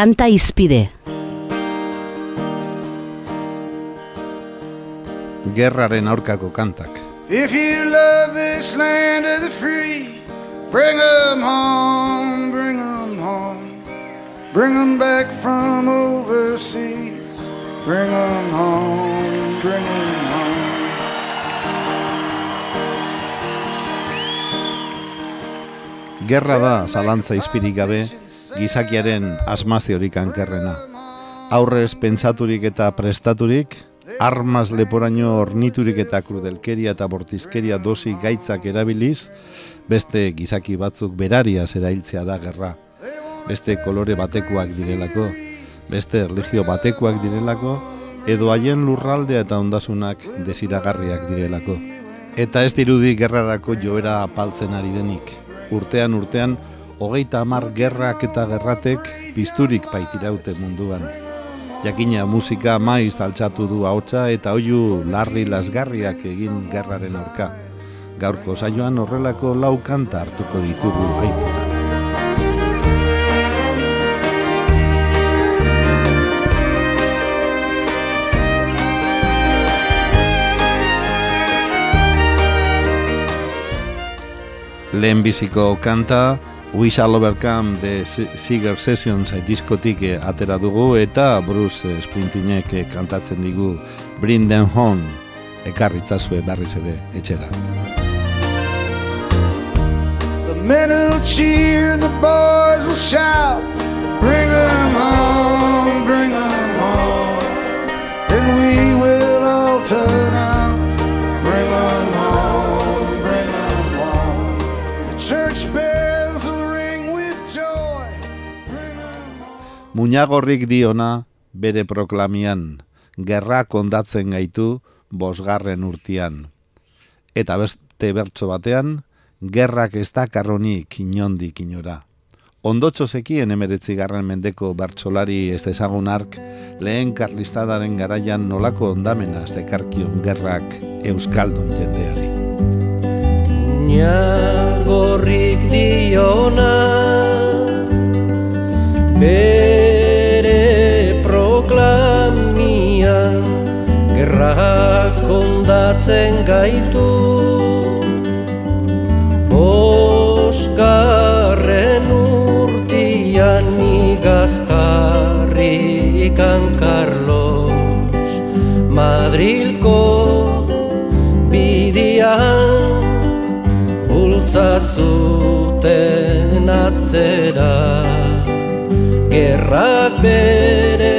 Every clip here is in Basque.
Kanta izpide. Gerraren aurkako kantak. If you love this land of the free, bring them home, bring them home. Bring them back from overseas. Bring them home, bring them home. Gerra da zalantza izpirik gabe gizakiaren asmaziorik ankerrena. Aurrez pentsaturik eta prestaturik, armaz leporaino orniturik eta krudelkeria eta bortizkeria dosi gaitzak erabiliz, beste gizaki batzuk beraria zerailtzea da gerra. Beste kolore batekoak direlako, beste religio batekoak direlako, edo haien lurraldea eta ondasunak desiragarriak direlako. Eta ez dirudi gerrarako joera apaltzen ari denik. Urtean urtean, hogeita hamar gerrak eta gerratek pizturik baitiraute munduan. Jakina musika maiz altxatu du ahotsa eta oiu larri lasgarriak egin gerraren aurka. Gaurko saioan horrelako lau kanta hartuko ditugu aiputa. Lehenbiziko kanta, We Shall Overcome de Seeger Sessions diskotik eh, atera dugu eta Bruce eh, kantatzen digu Bring Them Home ekarritzazue berriz ere etxera. The men cheer, the boys Muñagorrik diona bere proklamian, gerra kondatzen gaitu bosgarren urtian. Eta beste bertso batean, gerrak ez dakarronik inondik inora. Ondotxo zekien emeretzi garren mendeko bertsolari ez dezagun ark, lehen karlistadaren garaian nolako ondamena ez dekarkion gerrak euskaldun jendeari. Ñagorrik kondatzen gaitu Bosgarren urtian igaz jarrikan Carlos. Madrilko bidian bultza zuten atzera. Gerrak bere,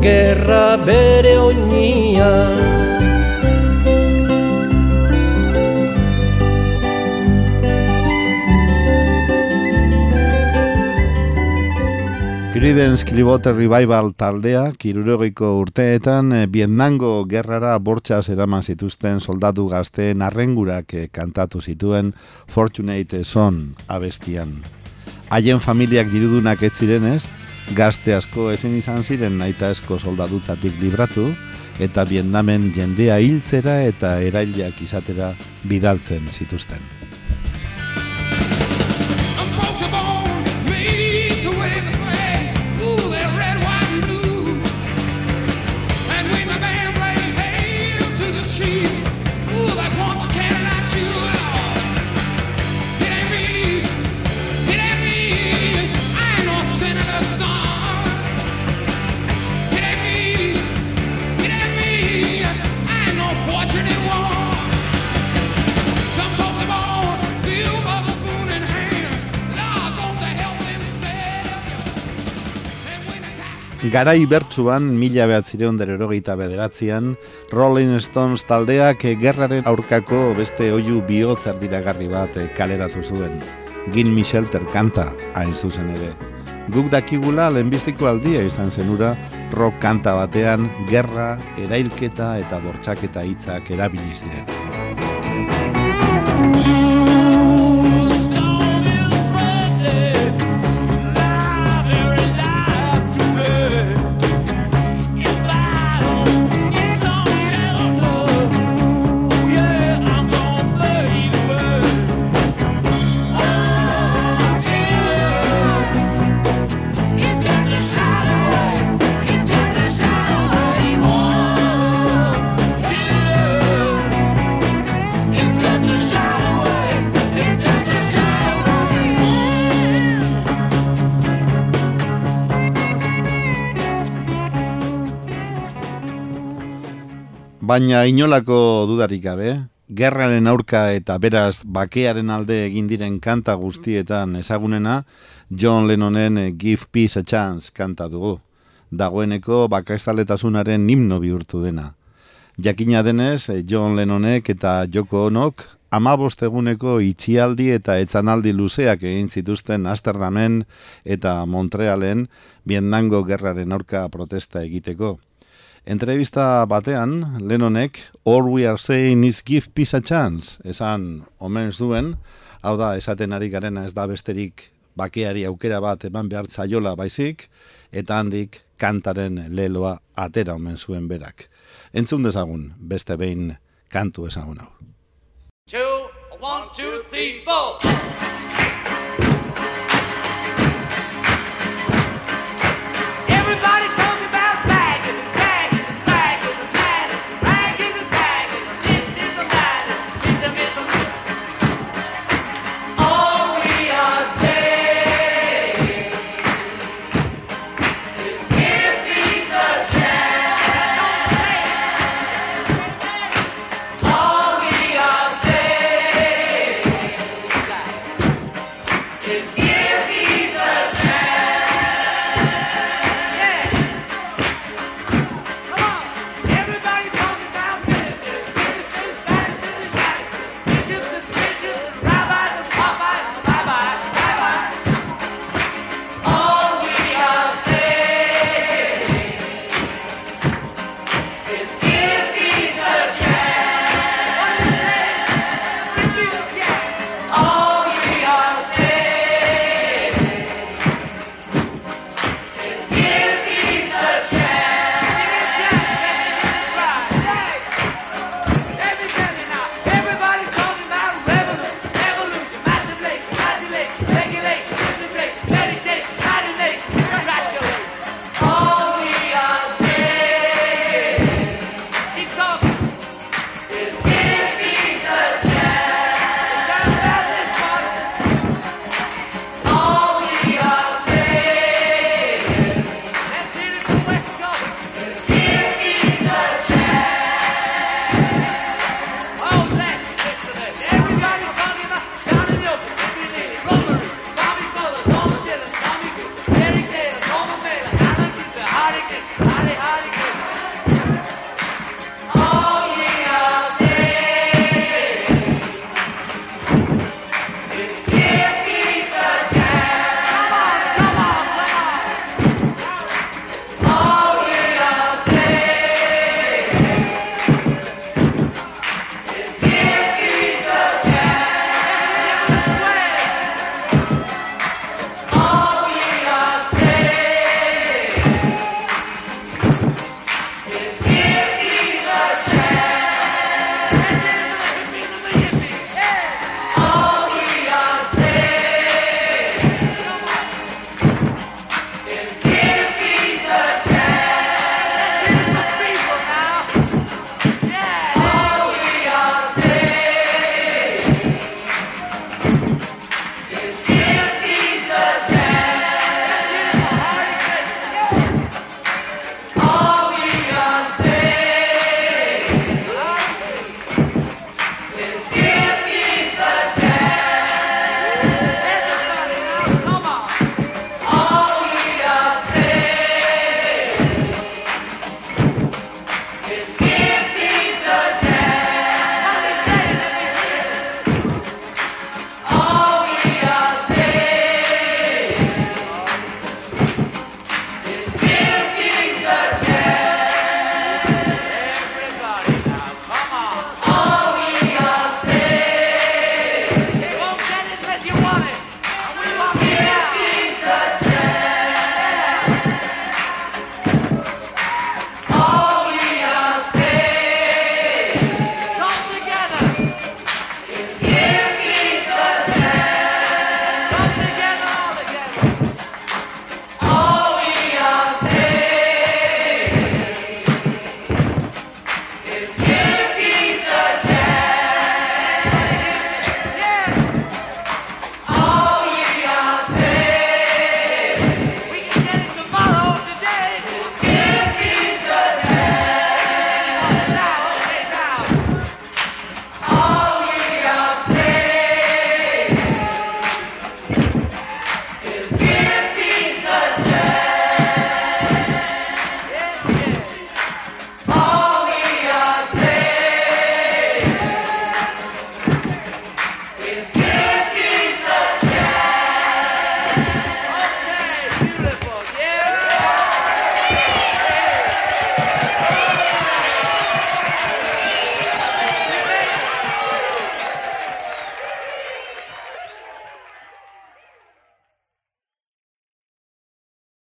gerra bere oinian Creedence Clearwater Revival taldea, kirurogeiko urteetan, eh, Vietnamgo gerrara bortxaz eraman zituzten soldatu gazteen arrengurak eh, kantatu zituen Fortunate Son abestian. Haien familiak dirudunak ez zirenez, gazte asko ezin izan ziren naita esko soldadutzatik libratu, eta Vietnamen jendea hiltzera eta erailak izatera bidaltzen zituzten. Garai bertsuan, mila behatzireun derogeita bederatzean, Rolling Stones taldeak gerraren aurkako beste oiu bihotz erdiragarri bat eh, kaleratu zuen. Gin Michelter kanta, hain zuzen ere. Guk dakigula lehenbiztiko aldia izan zenura, rock kanta batean, gerra, erailketa eta bortxaketa hitzak erabiliz diren. Baina inolako dudarik gabe, gerraren aurka eta beraz bakearen alde egin diren kanta guztietan ezagunena, John Lennonen Give Peace a Chance kanta dugu. Dagoeneko bakaestaletasunaren himno bihurtu dena. Jakina denez, John Lennonek eta Joko Onok amabost eguneko itxialdi eta etzanaldi luzeak egin zituzten Amsterdamen eta Montrealen Biendango gerraren aurka protesta egiteko. Entrevista batean, Lennonek, all we are saying is give peace a chance, esan omen duen, hau da, esaten ari garena ez da besterik bakeari aukera bat eman behar zaiola baizik, eta handik kantaren leloa atera omen zuen berak. Entzun dezagun, beste behin kantu ezagun hau. two, one, two, three, four.